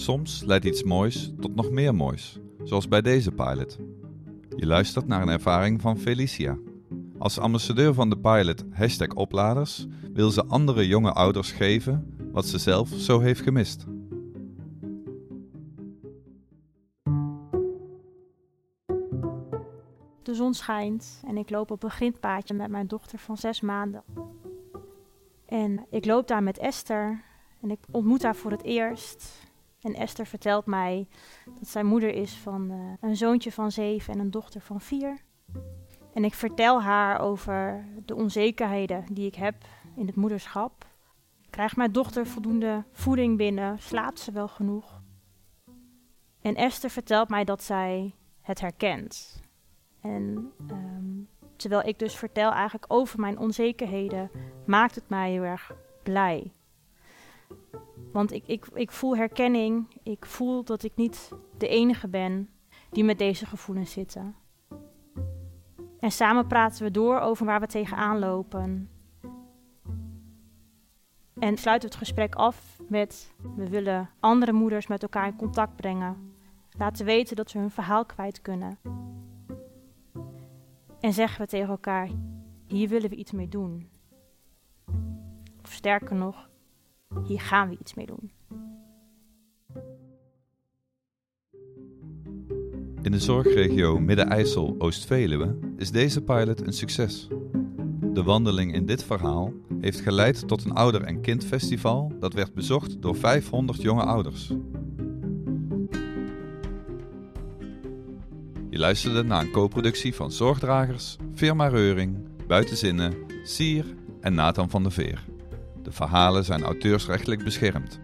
Soms leidt iets moois tot nog meer moois, zoals bij deze pilot. Je luistert naar een ervaring van Felicia. Als ambassadeur van de pilot hashtag opladers wil ze andere jonge ouders geven wat ze zelf zo heeft gemist. De zon schijnt en ik loop op een grindpaadje met mijn dochter van zes maanden. En ik loop daar met Esther en ik ontmoet haar voor het eerst. En Esther vertelt mij dat zij moeder is van uh, een zoontje van zeven en een dochter van vier. En ik vertel haar over de onzekerheden die ik heb in het moederschap. Krijgt mijn dochter voldoende voeding binnen? Slaapt ze wel genoeg? En Esther vertelt mij dat zij het herkent. En um, terwijl ik dus vertel eigenlijk over mijn onzekerheden, maakt het mij heel erg blij. Want ik, ik, ik voel herkenning. Ik voel dat ik niet de enige ben die met deze gevoelens zitten. En samen praten we door over waar we tegenaan lopen. En sluiten het gesprek af met: we willen andere moeders met elkaar in contact brengen. Laten weten dat ze hun verhaal kwijt kunnen. En zeggen we tegen elkaar: hier willen we iets mee doen. Of sterker nog, hier gaan we iets mee doen. In de zorgregio Midden-IJssel Oost-Veluwe is deze pilot een succes. De wandeling in dit verhaal heeft geleid tot een ouder- en kindfestival dat werd bezocht door 500 jonge ouders. Je luisterde naar een co-productie van Zorgdragers, Firma Reuring, Buitenzinnen, Sier en Nathan van der Veer. De verhalen zijn auteursrechtelijk beschermd.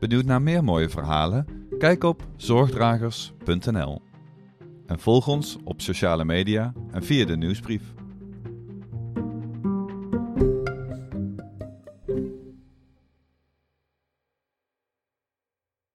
Benieuwd naar meer mooie verhalen? Kijk op zorgdragers.nl. En volg ons op sociale media en via de nieuwsbrief.